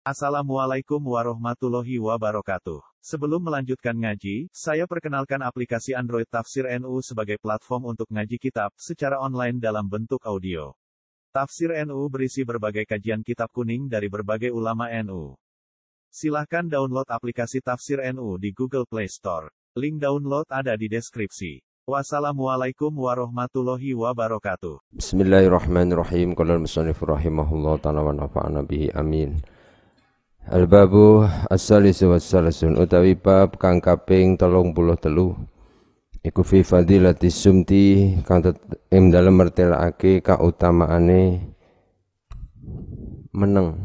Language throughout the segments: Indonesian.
Assalamualaikum warahmatullahi wabarakatuh. Sebelum melanjutkan ngaji, saya perkenalkan aplikasi Android Tafsir NU sebagai platform untuk ngaji kitab secara online dalam bentuk audio. Tafsir NU berisi berbagai kajian kitab kuning dari berbagai ulama NU. Silahkan download aplikasi Tafsir NU di Google Play Store. Link download ada di deskripsi. Wassalamualaikum warahmatullahi wabarakatuh. Bismillahirrahmanirrahim. Qala al-musannif rahimahullah ta'ala wa amin. Al-babu as-salisu was-salasun utawi bab kang kaping 33 iku fi fadilati sumti kang ing dalem mertelake kautamaane meneng.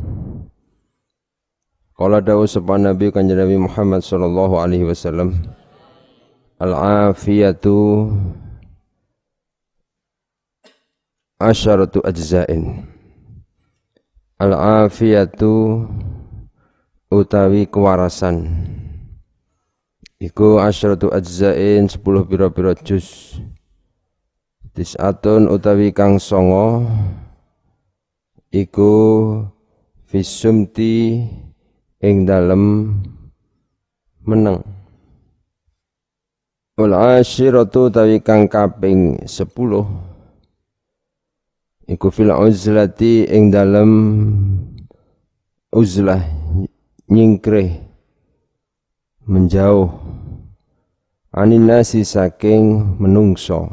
Kala dawuh sapa Nabi Kanjeng Nabi Muhammad sallallahu alaihi wasallam Al-afiyatu asyaratu ajzain. Al-afiyatu utawi kewarasan. Iku asyratu ajzain 10 pira-pira juz. Tisatun utawi kang songo. Iku visumti ing dalem meneng. Wal asyiratu utawi kang kaping 10 iku fil uzlati ing dalem uzlah nyingkrih menjauh. Aninasi saking menungso.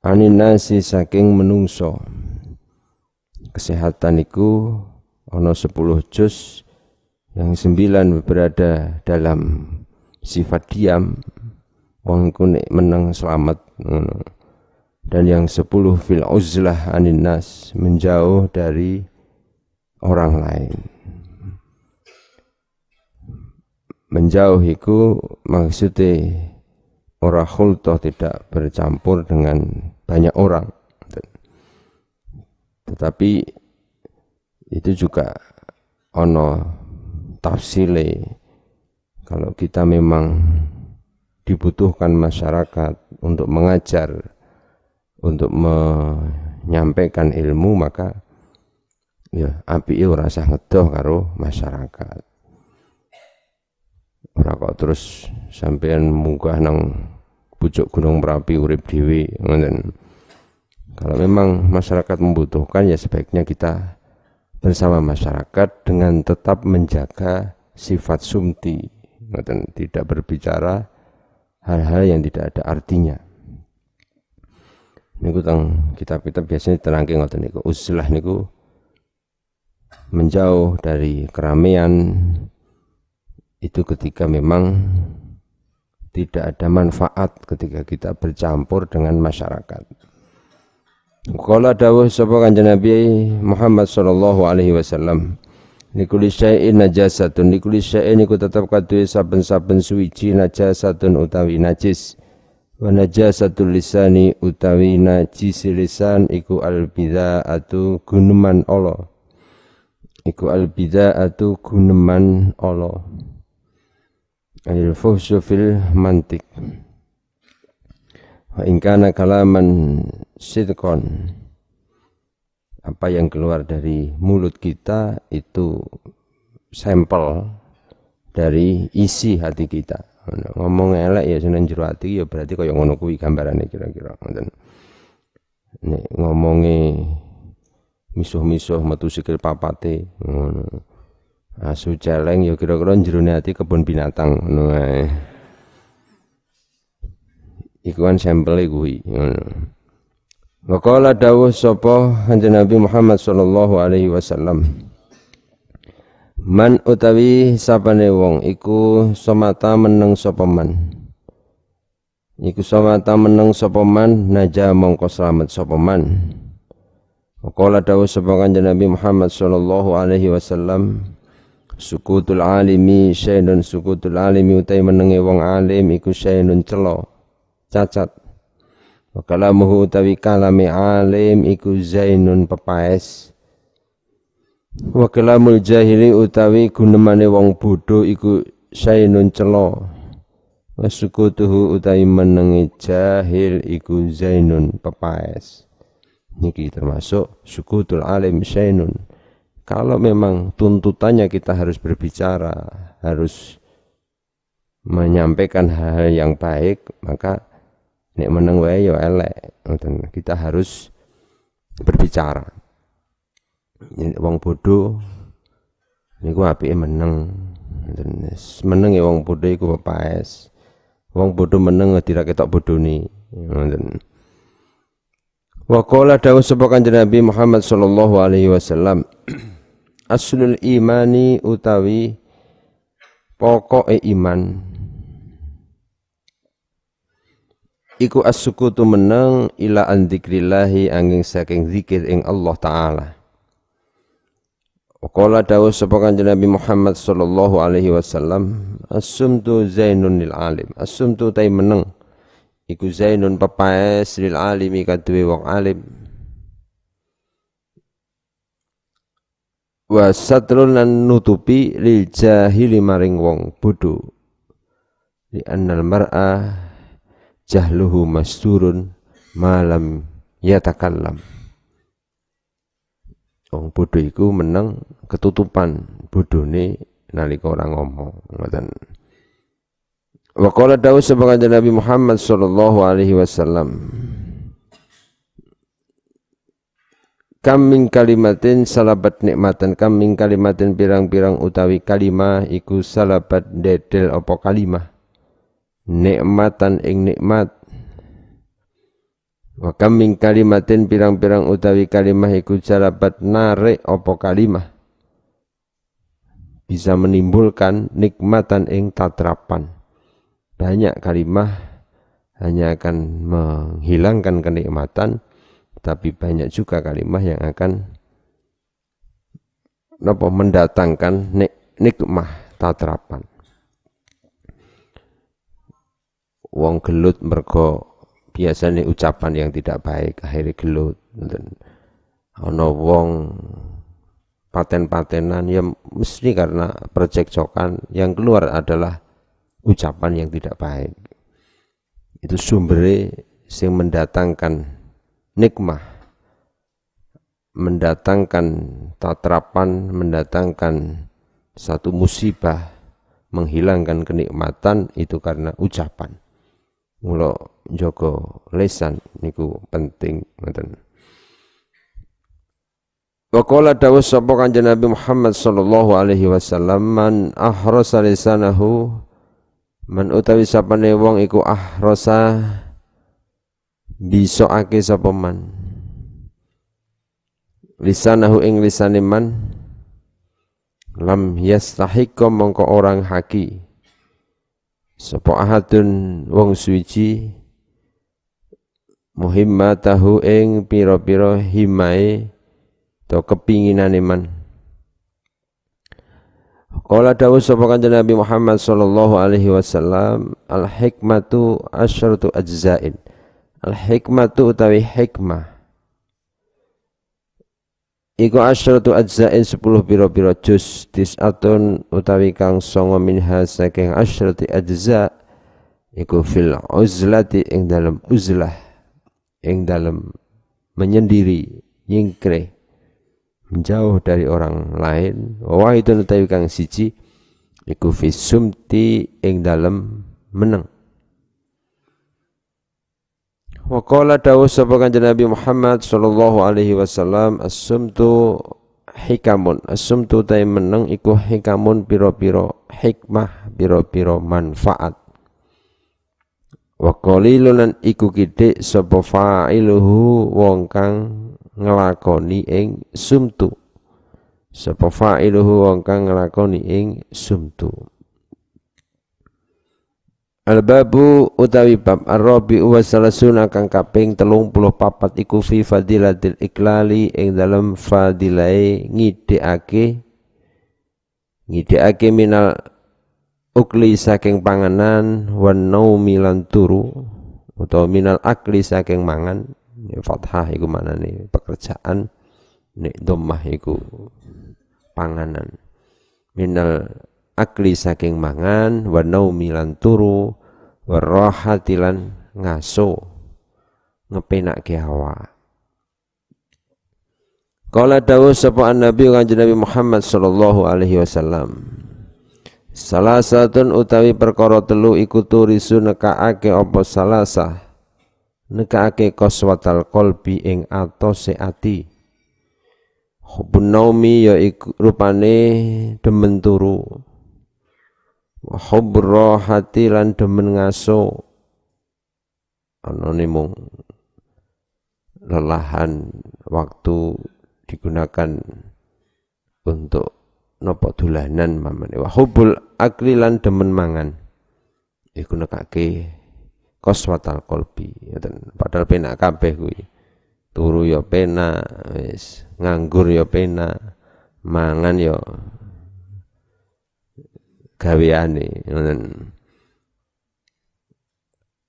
Aninasi saking menungso. Kesehatan itu ono 10 juz yang sembilan berada dalam sifat diam. Wong kunik menang selamat dan yang sepuluh fil uzlah aninas menjauh dari orang lain menjauhiku maksudnya ora khultoh tidak bercampur dengan banyak orang. Tetapi itu juga ono tafsile. Kalau kita memang dibutuhkan masyarakat untuk mengajar untuk menyampaikan ilmu maka ya api ora usah ngedoh karo masyarakat ora kok terus sampean munggah nang pucuk gunung Merapi urip dhewe ngoten. Kalau memang masyarakat membutuhkan ya sebaiknya kita bersama masyarakat dengan tetap menjaga sifat sumti, ngoten, tidak berbicara hal-hal yang tidak ada artinya. Niku tang kitab-kitab biasanya terangke ngoten niku. Uzlah niku menjauh dari keramaian, itu ketika memang tidak ada manfaat ketika kita bercampur dengan masyarakat. Qala dawuh sapa kanjeng Nabi Muhammad sallallahu alaihi wasallam Nikuli syai'in najasatun. Nikuli syai'in niku tetap kaduwe saben-saben suwiji najasatun utawi najis. Wa najasatul lisani utawi najis lisan iku al bid'atu guneman Allah. Iku al bid'atu guneman Allah Fuhsyu fil mantik Wa ingkana kalaman sidkon Apa yang keluar dari mulut kita itu sampel dari isi hati kita. Ngomong elek ya seneng jero hati ya berarti kaya ngono kuwi gambarane kira-kira ngoten. Nek ngomonge misuh-misuh metu sikil papate ngono asu celeng ya kira-kira jerone ati kebun binatang ngono ae iku kan sampele kuwi ngono. Waqala dawuh sapa Kanjeng Nabi Muhammad sallallahu alaihi wasallam. Man utawi sapane wong iku somata meneng sapa man? Iku somata meneng sapa man naja mongko slamet sapa man? Waqala dawuh sapa Kanjeng Nabi Muhammad sallallahu alaihi wasallam Sukutul alimi syainun sukutul alimi utai menenge wong alim iku syainun celo cacat. Wa kalamuhu utawi kalami alim iku zainun pepaes. Wa kalamul jahili utawi gunemane wong bodho iku syainun celo. Wa sukutuhu utawi menenge jahil iku zainun pepaes. Niki termasuk sukutul alim syainun kalau memang tuntutannya kita harus berbicara, harus menyampaikan hal, -hal yang baik, maka nek meneng wae ya elek. Kita harus berbicara. Wong bodoh niku apike meneng. Meneng ya wong bodoh iku pepaes. Wong bodoh meneng tidak ketok bodoni. Ngoten. Wa qala dawu sapa kanjeng Nabi Muhammad sallallahu alaihi wasallam aslul imani utawi pokoke iman. Iku as-sukutu meneng ila an angin saking zikir ing Allah taala. Qala dawuh sapa kanjeng Nabi Muhammad sallallahu alaihi wasallam as-sumtu zainun lil alim. As-sumtu tai meneng iku zainun pepaes lil alimi kaduwe wong alim wa satrun lan nutupi lil jahili maring wong bodho. Li annal mar'a jahluhu masturun malam yatakallam. Wong bodho iku meneng ketutupan bodhone nalika ora ngomong ngoten. Wa qala dawu sebagai Nabi Muhammad sallallahu alaihi wasallam kam min kalimatin salabat nikmatan kam min kalimatin pirang-pirang utawi kalimah iku salabat dedel apa kalimah? Nikmatan ing nikmat. Wa kam min kalimatin pirang-pirang utawi kalimah iku salabat narik apa kalimah? Bisa menimbulkan nikmatan ing tatrapan. Banyak kalimah hanya akan menghilangkan kenikmatan tapi banyak juga kalimah yang akan apa mendatangkan nik nikmah tatrapan. Wong gelut mergo biasanya ucapan yang tidak baik akhirnya gelut ana wong paten-patenan ya mesti karena percekcokan yang keluar adalah ucapan yang tidak baik. Itu sumbernya yang mendatangkan nikmah mendatangkan tatrapan, mendatangkan satu musibah, menghilangkan kenikmatan itu karena ucapan. Mula joko lesan niku penting ngoten. Wa qala dawu sapa kanjeng Nabi Muhammad sallallahu alaihi wasallam man ahrasa lisanahu man utawi sapane wong iku ahrasa ake sapa man? Lisanahu ing lisane man? Lam yastahiqqa mongko orang haki. Sapa ahadun wong suci? Muhimmatahu ing pira-pira himae to kepinginane man? Qala dawuh sapa kanjeng Nabi Muhammad sallallahu alaihi wasallam al hikmatu asyratu ajzain Al hikmatu utawi hikmah. Iku asyratu ajzain sepuluh biro-biro juz Dis'atun utawi kang songo minha saking asyrati ajza Iku fil uzlati ing dalam uzlah Ing dalam menyendiri Yingkre Menjauh dari orang lain. Wah itu utawi kang siji Iku sumti ing dalam meneng Wa qala dawu sapa kanjeng Nabi Muhammad sallallahu alaihi wasallam as-sumtu hikamun. As-sumtu ta meneng iku hikamun piro-piro hikmah piro-piro manfaat. Wa qalilun iku kidik sapa fa'iluhu wong kang nglakoni ing sumtu. Sapa fa'iluhu wong kang nglakoni ing sumtu Al-babu utawi bab ar-rabi wa salasuna kang kaping 34 iku fi fadilatil iklali ing dalam fadilai ngidekake ngidekake minal ukli saking panganan wan naumi lan turu utawa minal akli saking mangan ya fathah iku manane pekerjaan nek dhammah iku panganan. Minal akli saking mangan wa naumi lan turu wa rahatilan ngaso ngepenake hawa Kala dawuh sapa Nabi kanjeng Nabi Muhammad sallallahu alaihi wasallam. Salah satu utawi perkara telu iku turisu nekaake apa salasa nekaake koswatal kolbi ing atose ati. Hubun naumi ya iku rupane demen turu. Hubur hati lan demen ngaso. Ana mung lelahan waktu digunakan untuk nopo dulanan mamane. Wa hubul akli lan demen mangan. Iku nekake koswatal kolbi padahal penak kabeh kuwi. Turu ya penak wis nganggur ya penak mangan ya gaweane ngoten.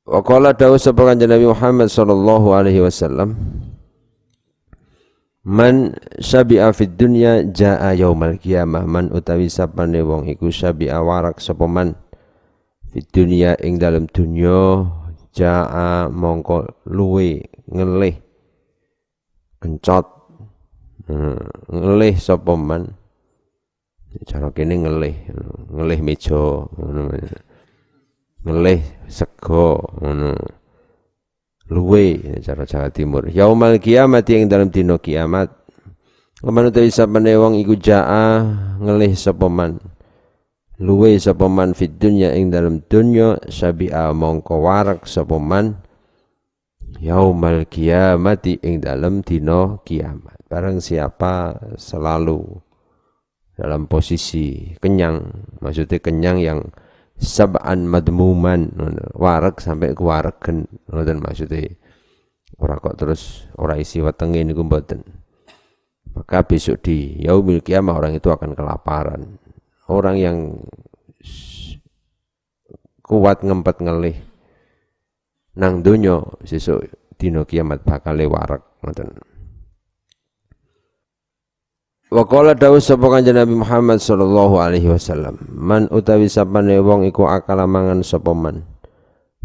Wa qala dawu sapa Nabi Muhammad sallallahu alaihi wasallam Man syabi'a fid dunya jaa yaumal qiyamah. Man utawi sapane wong iku syabi'a warak sapa man fid dunya ing dalam dunya jaa mongko luwe ngelih kencot hmm, ngelih sapa cara kene ngelih ngelih meja ngelih sego ngono. Luwe cara Jawa Timur. Yaumal kiamat yang dalam dino kiamat. Keman utawi sapane wong iku jaa ngelih sapa man? Luwe sapa man fid dunya ing dalam dunya sabi'a mongko warak sapa man? Yaumal kiamati ing dalam dino kiamat. Barang siapa selalu dalam posisi kenyang. Maksudnya kenyang yang sab'an madmuman warak sampai ke waraken ngoten maksudnya. Ora kok terus ora isi wetenge niku mboten. Maka besok di yaumil kiamah orang itu akan kelaparan. Orang yang kuat ngempet ngelih nang dunyo sesuk dino kiamat bakal warak ngoten Wa qala dawuh sapa kanjeng Nabi Muhammad sallallahu alaihi wasallam, man utawi sapane wong iku akala mangan sapa man.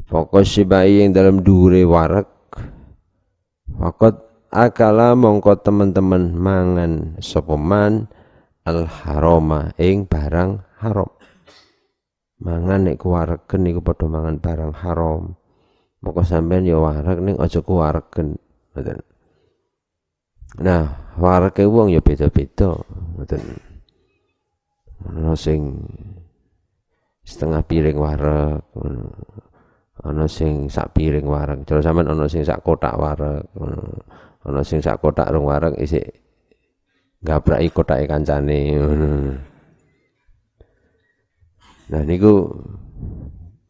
Fokus sibai yang dalam dure warak. Fakot akala mongko teman-teman mangan sapa man al haroma ing barang haram. Mangan nek kuwareken niku padha mangan barang haram. Moko sampean ya warak ning aja kuwareken. Ngoten. Nah, warake wong ya beda-beda. Ngoten. Ana sing setengah piring warek, ana sing sak piring warek. Cara sampean ana sing sak kotak warek, ana sing sak kotak rong warek isik gabraki kotake kancane Nah niku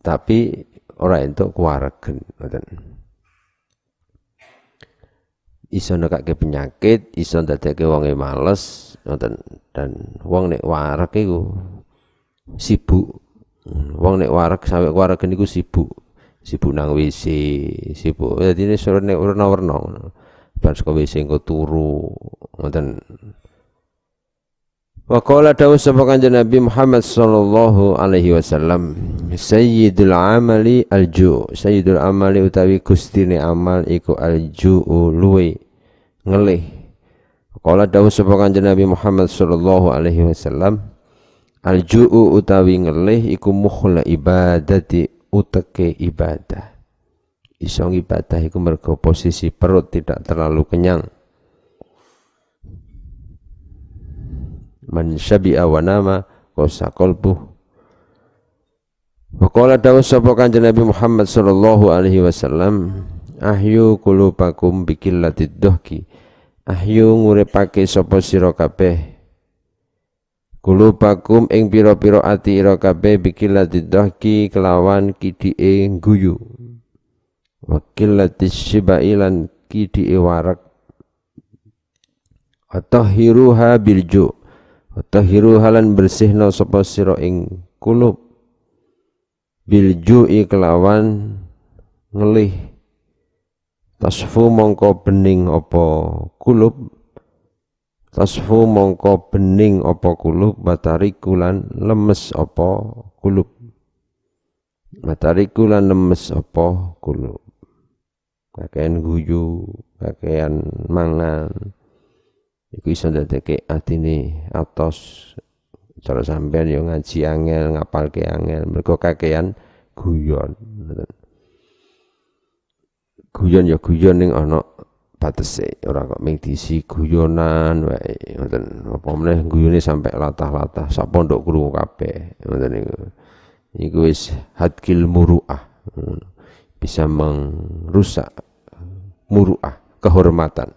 tapi ora entuk kuwaregen ngoten iso nekake penyakit, iso ndadekke wonge males, ngoten. Dan wong nek warek iku sibuk. Wong nek warek sampe warek niku sibuk. Sibuk nang WC, sibuk. Dadi nek warna-warna ngono. Bar saka WC engko turu, ngoten. Wa qala dawu sapa kanjeng Nabi Muhammad sallallahu alaihi wasallam Sayyidul amali alju Sayyidul amali utawi gustine amal iku alju luwe ngelih. Qala dawu sapa kanjeng Nabi Muhammad sallallahu alaihi wasallam alju'u utawi ngelih iku mukhla ibadati uteke ibadah. Isong ibadah iku mergo posisi perut tidak terlalu kenyang. Man syabi'a wa nama qasa qalbuh wa qala dawu sapa kanjeng Nabi Muhammad sallallahu alaihi wasallam ahyu qulubakum bikillatid dohki ahyu nguripake sapa sira kabeh? Kulubakum ing pira-pira ati ira kabeh bikillatid dohki kelawan kidike guyu wa killatis shibai lan kidike warak. Atahiruha bilju Tahiru halan bersihna sapa sira ing kulub. Bil ju'i kelawan ngelih tasfu mongko bening apa kulub? Tasfu mongko bening apa kulub? Batariku lan lemes apa kulub? Batariku lan lemes apa kulub? Kakean guyu kakean mangan. Iku iso ndadeke atine atos. Cara sampean yo ngaji angel ngapalke angel. Mergo kakean guyon guyon ya guyon ning ana batese. Ora kok ming diisi guyonan wae ngoten. Apa meneh guyone sampai latah-latah. Sak pondok krungu kabeh ngoten niku. Iku wis hadkil muruah. Bisa merusak muruah kehormatan.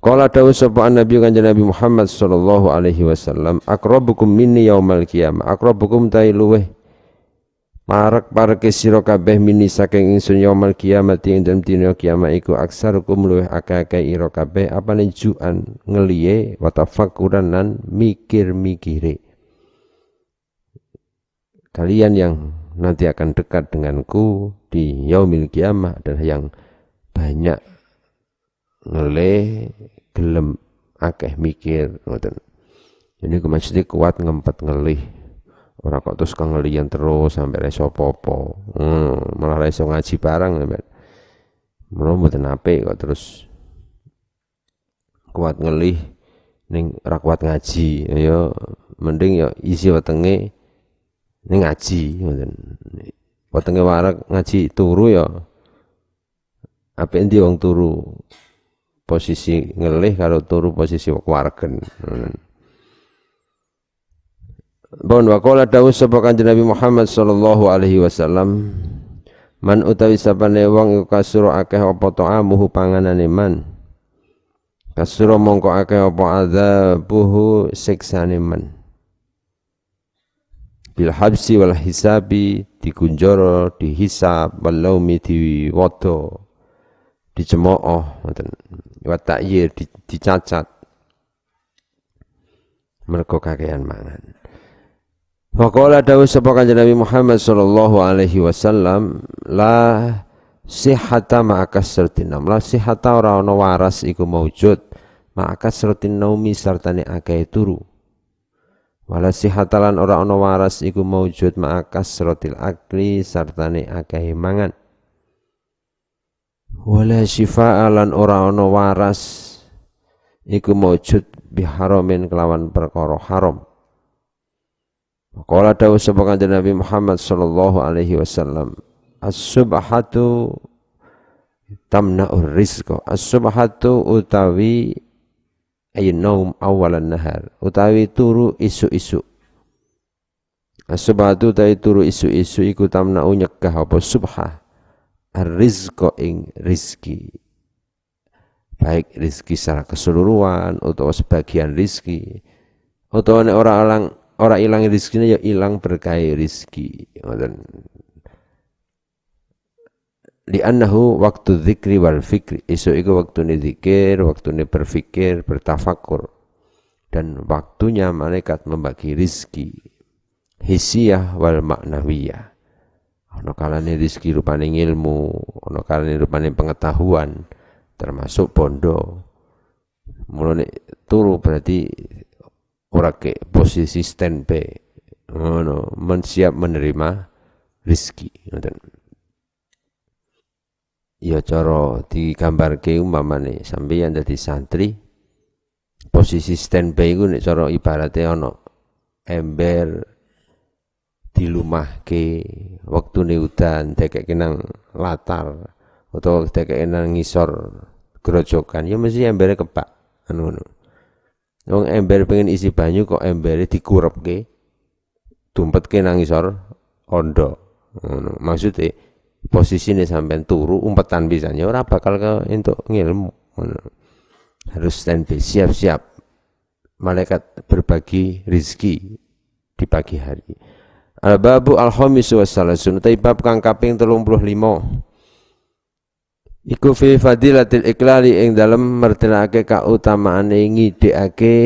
Qala dawu sapa Nabi kanjeng Nabi Muhammad sallallahu alaihi wasallam akrabukum minni yaumal qiyamah. Akrabukum tai luweh Parak pareke sira kabeh mini saking ingsun yaumal kiamat ing dalem dina kiamat iku aksarukum luweh akeh-akeh ira kabeh apane juan ngeliye wa tafakkuran mikir-mikire Kalian yang nanti akan dekat denganku di yaumil kiamah adalah yang banyak ngelih gelem akeh mikir ngoten. Ini maksudnya kuat ngempet ngelih. Ora kok terus kengelian terus sampai reso popo. Hmm, malah reso ngaji barang sampai. Mula mboten apik kok terus kuat ngelih ning ora kuat ngaji. Ya mending ya isi wetenge ning ngaji ngoten. Wetenge warak ngaji turu ya apa endi wong turu posisi ngelih karo turu posisi wargen Bon wa qala dawuh sapa kanjeng Nabi Muhammad sallallahu alaihi wasallam Man utawi sapane wong iku kasuro akeh apa ta'amuhu panganane man. Kasuro mongko akeh apa adzabuhu siksane man. Bil habsi wal hisabi dikunjoro dihisab wal laumi diwodo dicemooh ngoten. Wa ta'yir dicacat. Mergo kakean mangan Wa qala dawu sapa kanjeng Nabi Muhammad sallallahu alaihi wasallam la sihata ma kasratin nam la sihata ora ana waras iku maujud ma kasratin naumi sartane akeh turu. Wala sihatalan ora ana waras iku maujud ma kasratil akli sartane akeh mangan. Wala syifa'alan ora ana waras iku maujud biharamin kelawan perkara haram Qala dawu kanjeng Nabi Muhammad sallallahu alaihi wasallam as-subhatu tamna'ur rizqa. As-subhatu utawi ay naum awalan nahar utawi turu isu-isu. As-subhatu utawi turu isu-isu iku tamna'u nyegah apa? Subhah ar-rizqa ing rizki. Baik rizki secara keseluruhan atau sebagian rizki. Atau orang orang orang ilang rizkinya ya ilang berkah rizki. Ngoten li'annahu waktu zikri wal fikri. Isu itu waktu ini zikir waktu ini berfikir bertafakur. Dan waktunya malaikat membagi rizki. Hisiyah wal maknawiyah ono kalane rizki rupane ilmu ono kalane rupane pengetahuan termasuk bondo. Mulane turu berarti ora ke posisi standby ngono mensiap menerima rizki. Ngoten. Ya cara digambarke umpamane sampeyan dadi santri posisi standby iku nek cara ibarate ana ember dilumahke wektune udan dekek nang latar atau dekek nang ngisor grojokan ya mesti embere kebak anu ngono wong ember pengen isi banyu kok embere dikurepke dumpetke nang ngisor ondo. Ngono. Maksude posisine sampean turu umpetan pisan ya ora bakal ke entuk ngilmu. Ngono. Harus standby siap-siap. Malaikat berbagi rizki di pagi hari. Al-babu al-khamis wa salasun utai bab kang kaping 35 Iku fi fadilatil iklali ing dalem mertelake kautamaane ngidekake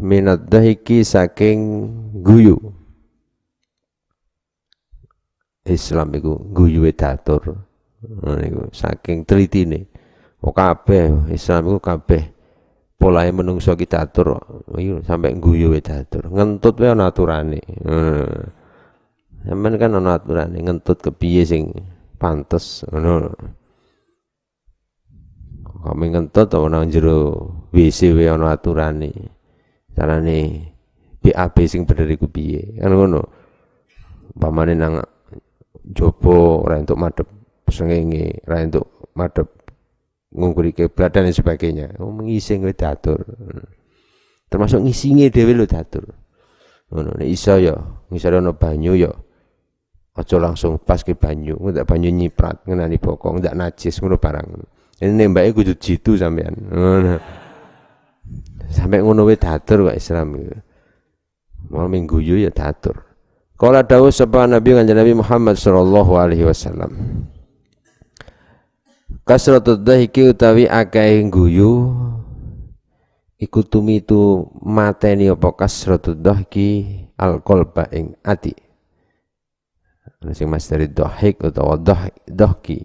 minat dahiki saking guyu. Islam iku guyu datur. Niku saking telitine oh kabeh Islam iku kabeh polahe menungso kita atur iki sampe guyu datur. Ngentut wae ana aturane. Hmm. Kan ana aturane ngentut kepiye sing pantes. Ngono. Kami ngentut to nang jero WC wae ana aturane? Carane BAB sing bener iku piye? Kan ngono. Pamane nang jopo ora entuk madhep sengenge ora entuk madhep ngungkuri kiblat dan sebagainya. Oh mengising kowe diatur termasuk ngisinge dhewe lho diatur ngono nek iso ya ngisore ana banyu ya aja langsung pas ke banyu. Ndak banyu nyiprat ngenani bokong ndak najis ngono barang ini nembake kudu jitu sampean sampai ngono wae diatur kok Islam mau minggu ya diatur Kala dawuh sapa Nabi kanjeng Nabi Muhammad sallallahu alaihi wasallam. Kasratud dhahiki utawi akeh guyu iku tumitu mateni apa kasratud dhahiki alqalba ing ati. Ana sing dari dhahik utawa dhahki.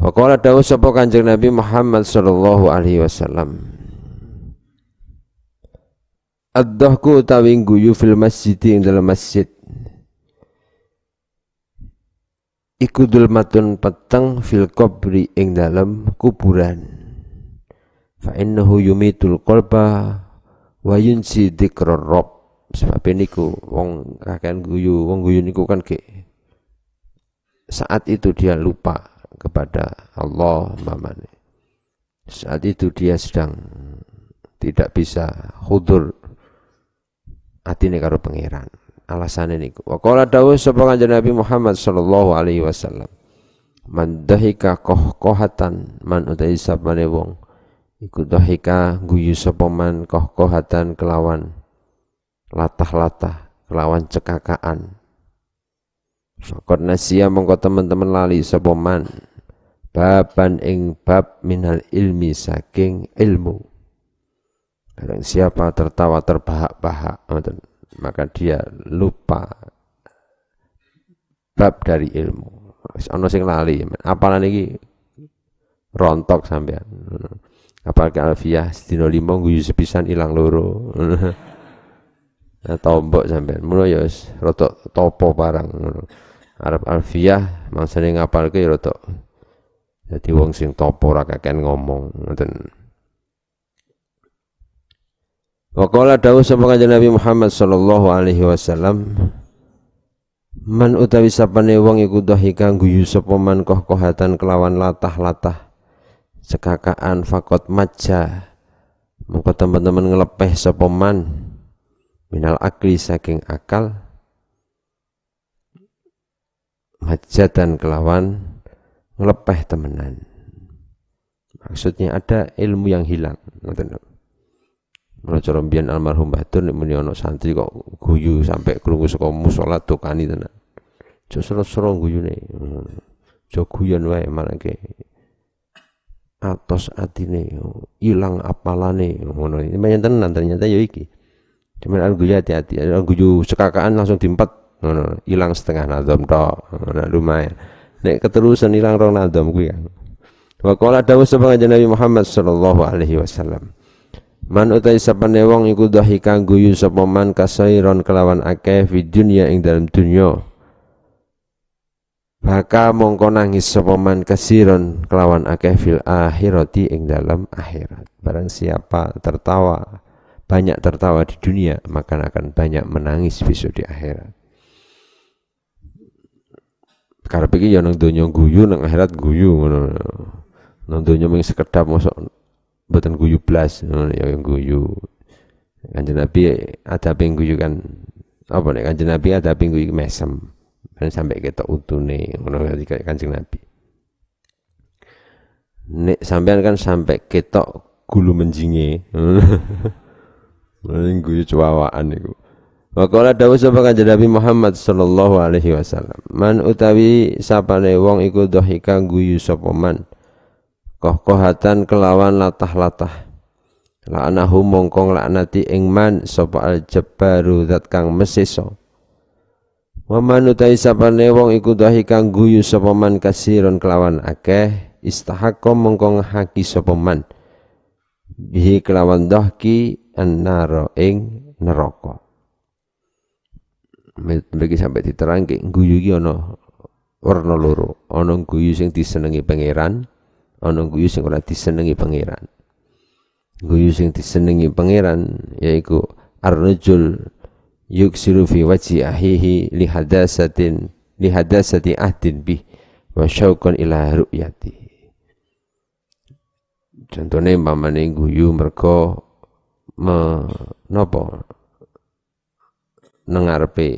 Wa qala dawuh sapa kanjeng Nabi Muhammad sallallahu alaihi wasallam. Ad-dhahku utawi guyu fil masjid ing dalam masjid. Iku dulmatun peteng fil qabri ing dalam kuburan. Fa innahu yumitul qalba wa yunsi dzikrar rabb. Sebab niku wong kakean guyu, wong guyu niku kan ke saat itu dia lupa kepada Allah mamane. Saat itu dia sedang tidak bisa hudur atine karo pangeran. Alasane niku. Wa qala dawuh sapa kanjeng Nabi Muhammad sallallahu alaihi wasallam. Man dahika kohatan man utai sabane wong iku dahika guyu sapa man kohatan kelawan latah-latah kelawan cekakaan. Fakot nasia mongko teman-teman lali sapa man baban ing bab minal ilmi saking ilmu Barang siapa tertawa terbahak-bahak, maka dia lupa bab dari ilmu. Ono sing lali, apalan iki rontok sampean. Apalagi alfiah sedina lima guyu sepisan ilang loro. Nah, tombok sampean. Mulo ya wis topo barang. Arab alfiah mangsane ngapalke ya rada dadi wong sing topo ora kaken ngomong ngoten. Wa qala dawuh sapa Nabi Muhammad sallallahu alaihi wasallam Man utawi sapane wong iku dhahika guyu sapa man kohatan kelawan latah-latah cekakaan fakot maja mengko teman-teman ngelepeh sapa man minal akli saking akal majatan kelawan ngelepeh temenan maksudnya ada ilmu yang hilang ngoten cara mbiyen almarhum Batur nek muni santri kok guyu sampai krungu saka musala dokani tenan. Jo sero-sero guyune. Jo guyon wae marake atos atine ilang apalane ngono. Ini tenan ternyata ya iki. Cuman al guyu hati-hati, al guyu sekakaan langsung diempet ngono, ilang setengah nadom tok. Lumayan. Nek keterusan ilang rong nadom kuwi kan. Wa qala dawuh sapa Nabi Muhammad sallallahu alaihi wasallam. Man utai sapane wong iku dhahika guyu sapa man kasairon kelawan akeh fi dunya ing dalam dunya. Maka mongko nangis sapa man kasiron kelawan akeh fil akhirati ing dalam akhirat. Barang siapa tertawa banyak tertawa di dunia maka akan banyak menangis besok di akhirat. Karep iki ya nang guyu nang akhirat guyu ngono. Nang donya mung sekedap mosok guyu blas, ya yang guyu. Kanjeng Nabi ada yang guyu kan apa nih kanjeng Nabi ada yang guyu mesem. Dan sampai kita utune ngono kanjeng Nabi. Nek sampean kan sampai ketok gulu menjinge. Guyu cuwawaan niku. Wa qala dawuh sapa kanjeng Nabi Muhammad sallallahu alaihi wasallam. Man utawi sapane wong iku dhahika guyu sapa man? Kohkohatan kelawan latah-latah. La'anahu mongkong laknati ing man sapa al jabbaru zat kang mesiso wa man utai sapane wong iku dahi kang guyu sapa man kasiron kelawan akeh istahaqqa mongkong haki sapa man. Bihi kelawan dahki annaro ing neraka Bagi sampai diterangke guyu iki ana warna loro. Ana guyu sing disenengi pangeran ana guyu sing ora disenengi pangeran. Guyu sing disenengi pangeran yaiku ar-rajul yuksiru fi wajhi ahihi li hadasatin li hadasati ahdin bih wa syauqan ila ru'yati. Contohnya mamane guyu mergo me napa nengarepe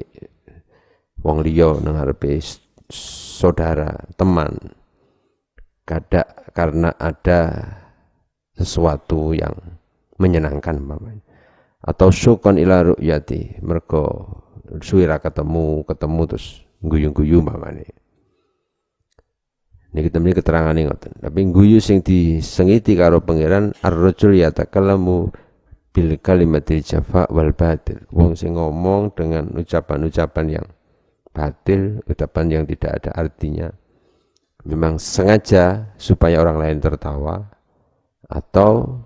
wong liya nengarepe saudara teman. Kada karena ada sesuatu yang menyenangkan mamanya atau syukon ila ru'yati mergo suwira ketemu ketemu terus guyu-guyu mamane Niki temene keterangan ngoten. Tapi guyu sing disengiti karo pangeran ar-rajul yatakallamu bil kalimatil jafa wal batil. Wong sing ngomong dengan ucapan-ucapan yang batil, ucapan yang tidak ada artinya. Memang sengaja supaya orang lain tertawa atau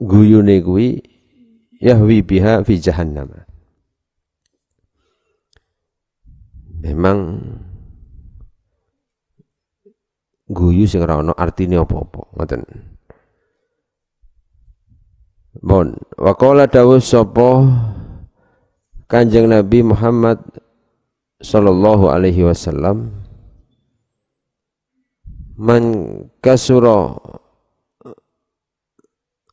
guyune kuwi yahwi biha fi jahannam. memang guyu sing ora ana artine apa-apa ngoten. Bon, waqala dawuh sapa Kanjeng Nabi Muhammad sallallahu alaihi wasallam man kasura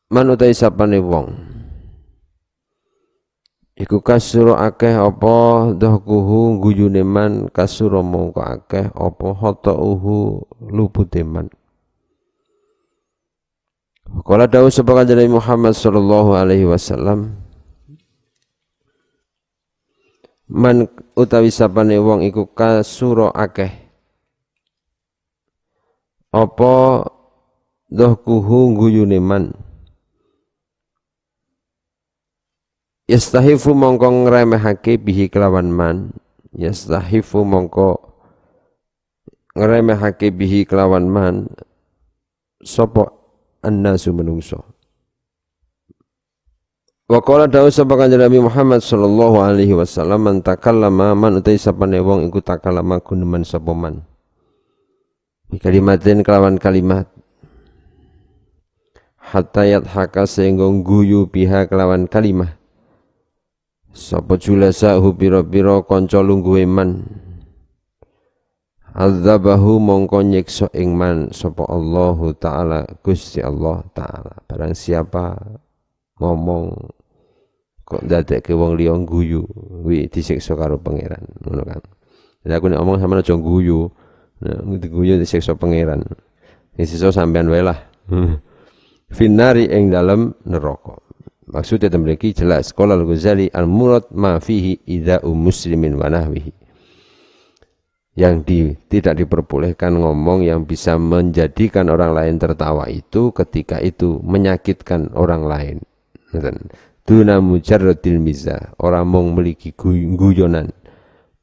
man utai sapane wong Iku kasuro akeh apa dhahkuhu guyune man kasuro mongko akeh apa uhu lupute man. Kala dawuh sapa kanjeng Muhammad sallallahu alaihi wasallam Man utawi sapane wong iku kasuro akeh apa dhahkuhu man Yastahifu mongko ngremehake bihi kelawan man. Yastahifu mongko ngremehake bihi kelawan man sapa annasu menungso. Wa qala dawu sapa kanjeng Nabi Muhammad sallallahu alaihi wasallam man takallama man utai sapane wong iku takallama guneman sapa man. Kalimatin kelawan kalimat hatta yathaka sehingga guyu biha kelawan kalimah Sapa julasahu pira-pira kanca lungguhe man Azabahu mongko nyiksa ing man sapa Allah taala Gusti Allah taala. Barang siapa ngomong kok ndadekke wong liya guyu kuwi disiksa karo pangeran. Ngono kan? Jadi aku nek ngomong sama aja guyu nah guyu disiksa pangeran. Sisa sampean wae lah. Finari ing dalam neraka Maksudnya memiliki jelas. Qala al-Ghazali al-murad ma fihi idza'u muslimin wa nahwihi. Yang di, tidak diperbolehkan ngomong yang bisa menjadikan orang lain tertawa itu ketika itu menyakitkan orang lain. Duna mujarradil miza. Orang mau memiliki guyonan.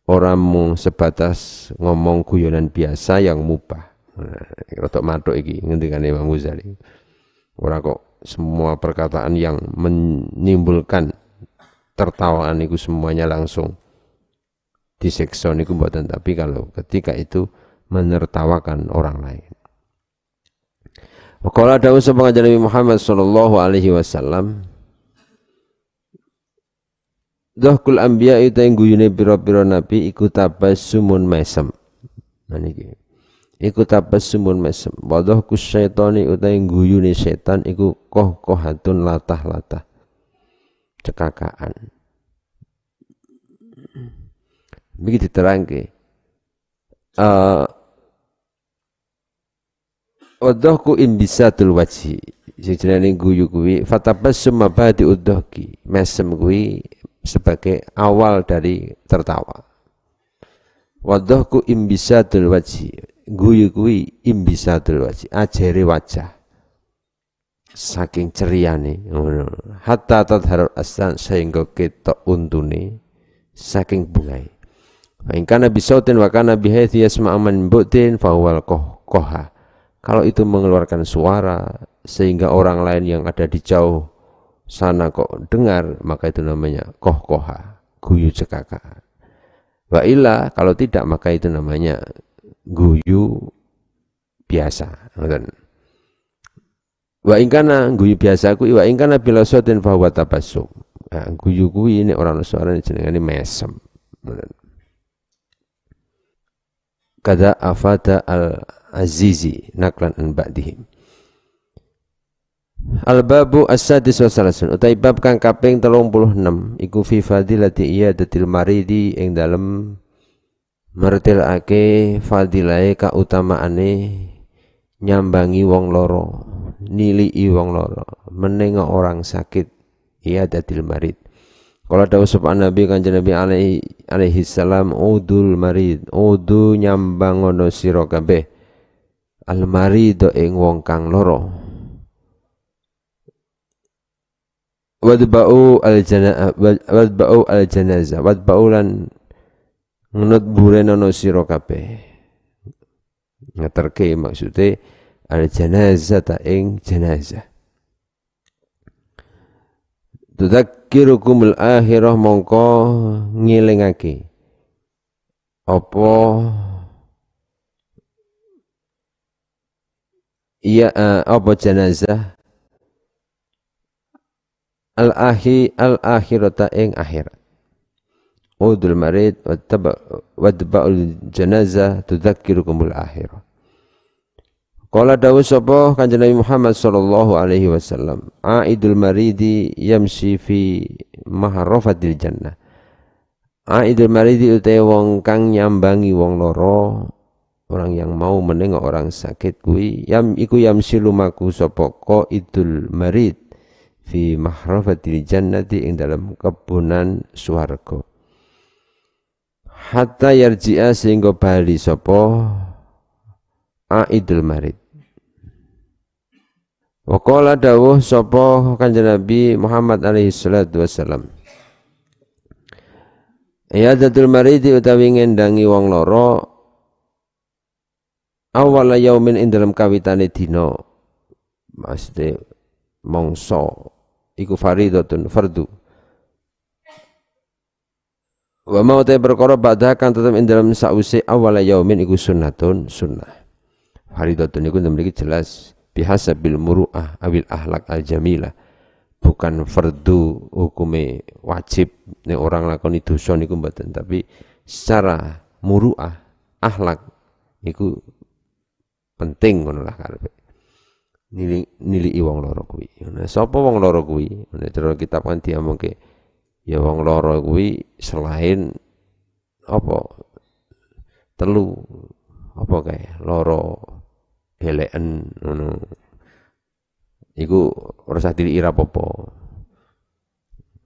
Orang mau sebatas ngomong guyonan biasa yang mubah. Rotok matuk iki ngendikane Imam Ghazali. Orang kok semua perkataan yang menimbulkan tertawaan itu semuanya langsung diseksa niku mboten tapi kalau ketika itu menertawakan orang lain. Wakala dawuh sapa Nabi Muhammad sallallahu alaihi wasallam Dohkul anbiya yang guyune pira-pira nabi iku sumun mesem. Nah niki iku tabassumun mesem. Wadah ku syaitani utai guyune setan iku koh kohatun latah-latah. Cekakaan. Begitu diterangke uh, wadahku imbisatul wajhi. Sing jenenge guyu kuwi fatabassum mabadi udhaki mesem kuwi sebagai awal dari tertawa. Wadahku imbisatul wajhi guyu kuwi imbisatul wajhi ajere wajah. Saking ceriane ngono. Hatta tadharul aslan sehingga ketok untune saking bungai fa in kana bisautin wa kana bihaythi yasma'u man bu'tin fa huwal koha. Kalau itu mengeluarkan suara sehingga orang lain yang ada di jauh sana kok dengar maka itu namanya koh koha guyu cekaka. Wa illa kalau tidak maka itu namanya guyu biasa ngoten. Wa ingkana guyu biasa kuwi wa ingkana bila sotin fa huwa tabassum. Nah, guyu kuwi ini orang suara jenengane mesem ngoten. Kada afata al azizi naklan an ba'dihim. Al babu as-sadis wa salasun utai bab kang kaping 36 iku fi fadilati iyadatil maridi ing dalem mertilake fadilahe kautamaane nyambangi wong loro nilii wong loro. Menenga orang sakit iyadatil marid. Kalau dawuh sapa Nabi Kanjeng Nabi alaihi alaihi salam udul marid udu nyambang ngono sira kabeh. Al marid ing wong kang loro. Wadba'u al janazah wadba'u al janazah wadba'u lan ngenut burenono sira kabeh ngeterke maksude al janazah ta ing janazah Tudzakirukumul akhirah mongko ngilingake apa iya uh, apa jenazah al ahi al akhirata ing akhirat udul marid wadba'ul janazah tudzakkirukumul akhirah. Qala dawu sapa Kanjeng Nabi Muhammad sallallahu alaihi wasallam aidul maridi yamshi fi maharafatil jannah. Aidul maridi utai wong kang nyambangi wong loro orang yang mau menengok orang sakit kuwi yam iku yamsi lumaku sapa idul marid fi mahrafatil jannati ing dalam kebunan swarga hatta yarji'a sehingga bali sapa? Aidul marid. Wa qala dawuh sapa kanjeng Nabi Muhammad alaihi salatu wasalam Iyadatul maridi utawi ngendangi wong loro awala yaumin ing dalam kawitane dina maksudnya mongso iku faridatun fardu wa mau te perkara badha kan tetep ing dalam sause awal yaumin iku sunnatun sunnah faridatun iku memiliki jelas bihasabil muru'ah awil ahlak al jamilah bukan fardu hukume wajib nek orang lakoni dosa niku mboten tapi secara muru'ah ahlak iku penting ngono lah karepe nili nili wong loro kuwi. Nah, sapa wong loro kuwi? Nek kitab kan diamongke ya wong loro kuwi selain apa? Telu. Apa kae? Loro eleken ngono. Iku ora usah dilira apa-apa.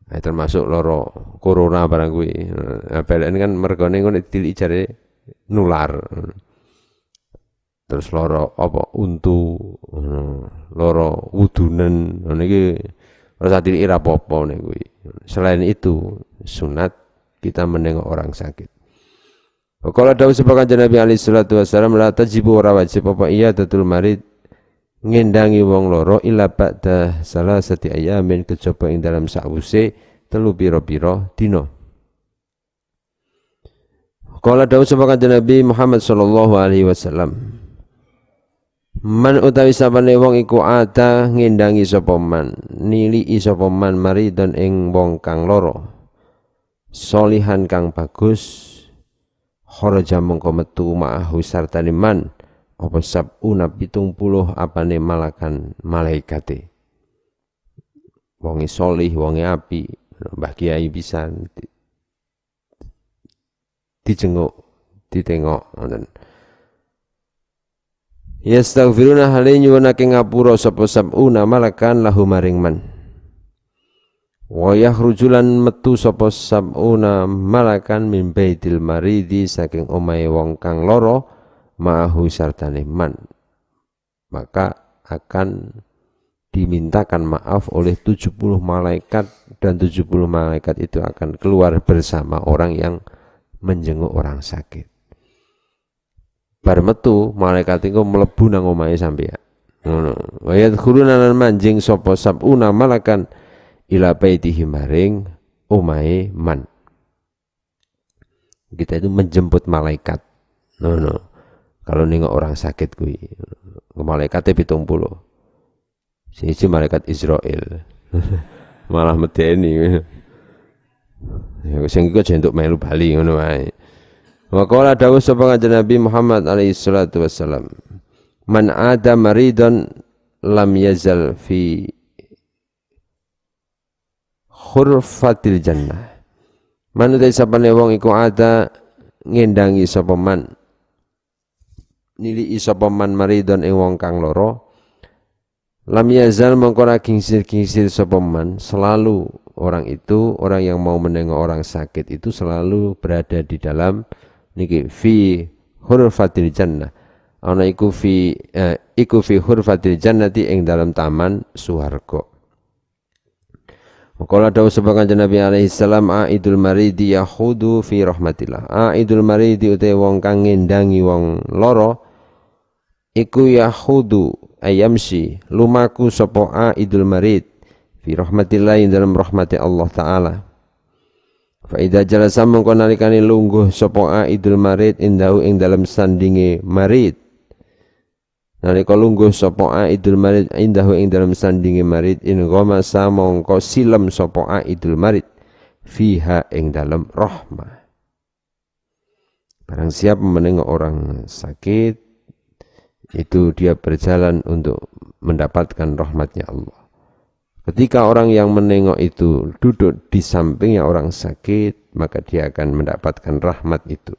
Nah, termasuk loro corona barang kuwi. Nah, peleken kan mergone ngono diliki jare nular. Terus loro apa? Untu. Loro wudunen niki rasa diri ira apa-apa kuwi selain itu sunat kita menengok orang sakit. Kalau dawuh sepakan Nabi alaihi salatu wasallam la tajibu ora wajib apa iya datul marid ngendangi wong loro ila ba'da salasati ayamin kejaba ing dalam sawuse telu pira-pira dina. Kala dawuh sapa Nabi Muhammad sallallahu alaihi wasallam Man utawi sabane wong iku ada ngendangi sapa man, nilii sapa man maridon ing wong kang loro. Solihan kang bagus kharaja mengko metu ma'ahu sartane man apa sabuna pitung puluh apane malakan malaikate. Wonge solih, wonge api, Mbah Kiai bisa dijenguk, ditengok ngoten. Yastaghfiruna hale nyuwunake ngapura sapa sabuna malakan lahu maring man. Wa yakhrujulan metu sapa sabuna malakan min baitil maridi saking omahe wong kang loro ma'ahu sartane man. Maka akan dimintakan maaf oleh 70 malaikat dan 70 malaikat itu akan keluar bersama orang yang menjenguk orang sakit bar metu malaikat iku mlebu nang omahe sampeyan. Ngono. Wa yadkhuluna lan manjing sapa sabuna malakan ila baitihi maring omahe man. Kita itu menjemput malaikat. No, no. kalau nengok orang sakit kuwi malaikatnya pitung puluh. Siji malaikat Israel. Malah medeni. Ya sing iku jentuk melu bali ngono wae wa qala dawuh sapa Nabi Muhammad alaihi salatu wassalam man ada maridon lam yazal fi khurfatil jannah. Man utai sapane wong iku ada ngendangi sapa man nili sapa man maridon ing wong kang loro Lam yazal mengkora kingsir-kingsir sopeman selalu orang itu orang yang mau menengok orang sakit itu selalu berada di dalam niki fi hurfatil jannah. Ana iku fi eh, iku fi hurfatil jannati ing dalam taman suwarga. Kala dawuh sebagai Nabi alaihi salam aidul maridi yahudu fi rahmatillah. Aidul maridi utai wong kang ngendangi wong loro iku yahudu ayamsi lumaku sapa idul marid fi rahmatillah dalam rahmati Allah taala fa idza jalasa mongko nalikane lungguh sapa idul marid indahu ing dalam sandinge marid nalika lungguh sapa idul marid indahu ing dalam sandinge marid in goma mongko silem sapa idul marid fiha ing dalam rahmah Barang siap menengok orang sakit itu dia berjalan untuk mendapatkan rahmatnya Allah. Ketika orang yang menengok itu duduk di sampingnya orang sakit, maka dia akan mendapatkan rahmat itu.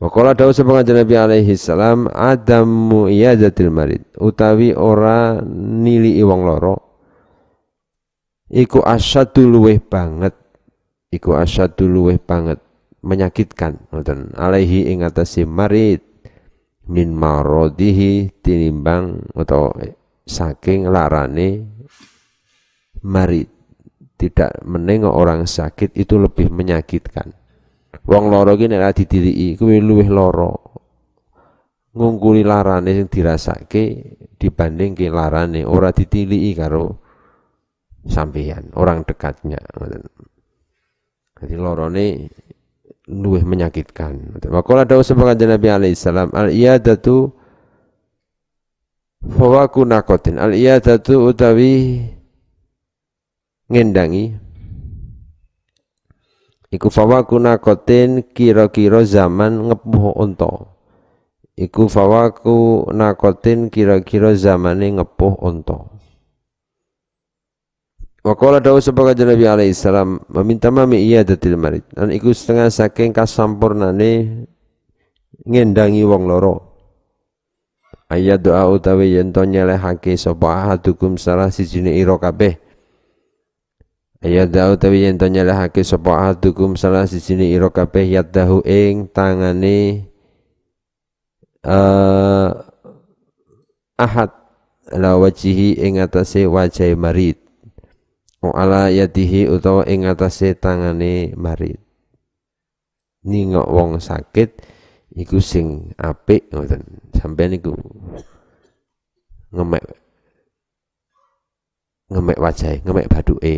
Wakala dawu sebagai Nabi alaihi salam adamu iyadatil marid utawi ora nili iwang loro iku asyadu luweh banget iku asyadu luweh banget menyakitkan ngoten alaihi ing atase marid min marodihi tinimbang atau saking larane mari tidak menengok orang sakit itu lebih menyakitkan. Wong loro iki nek ditiliki kuwi luwih lara ngungkuli larane sing dirasake dibanding ke larane ora ditiliki karo sampeyan orang dekatnya jadi lorone luwih menyakitkan. Maka ada sebagai Nabi alaihi salam al iyadatu fawaku nakotin al iyadatu utawi ngendangi iku fawaku nakotin kira-kira zaman ngepuh unta iku fawaku nakotin kira-kira zamane ngepuh unta Wa qala dawu sebagai Nabi alaihi salam meminta mami iyadatil marid. Dan iku setengah saking kasampurnane ngendangi wong loro. Ayat doa utawi yen to nyelehake sapa ahadukum salah sijine ira kabeh. Ayat doa utawi yen to nyelehake sapa ahadukum salah sijine ira kabeh yadahu ing tangane uh, ahad la wajihi ing atase wajah marid. Ala yadihi utawa ing atase tangane marid. Ningok wong sakit iku sing apik ngoten. Sampeyan niku ngemek ngemek wajah ngemek baduke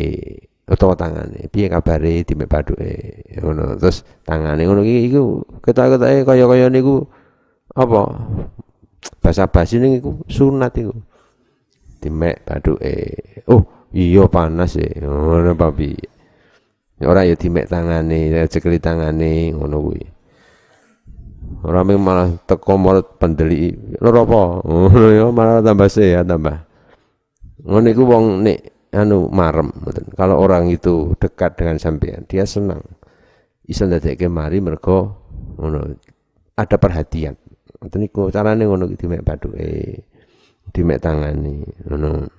utawa tangane. Piye kabare dimek baduke? Ngono. Terus tangane ngono iki iku ketok-ketoke kaya-kaya niku apa? Basa basi niku sunat iku. Dimek baduke. Oh iya panas e. Ngono papi ora ya dimek tangane cekeli tangane ngono kuwi. Ora malah teko marut pendeli loro apa? Ngono ya malah tambah sehat tambah. Ngono iku wong nek anu marem kalau orang itu dekat dengan sampean dia senang. Iso ndadekke mari mergo ngono ada perhatian. Ngoten niku carane ngono iki dimek baduke dimek tangane ngono.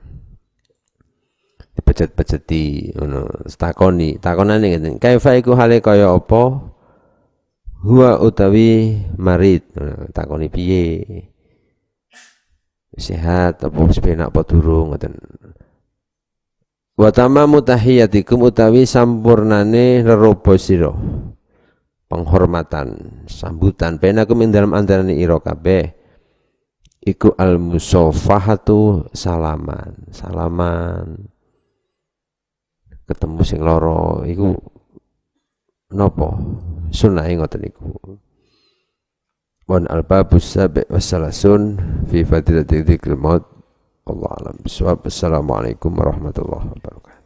Dipecet-peceti ngono. Takoni takonane ngene kaifa iku hale kaya apa? Huwa utawi marid takoni piye? Sehat apa wis penak apa durung ngoten wa tamamu utawi sampurnane rerobo sira. Penghormatan sambutan. Penakum ing dalam antarane ira kabeh. Iku al musafahatu salaman. Salaman. Ketemu sing loro iku napa? Sunah ngoten iku. Wan al-babus sabi wassalasun fi fadilati dzikril maut Allah alam. Assalamualaikum warahmatullahi wabarakatuh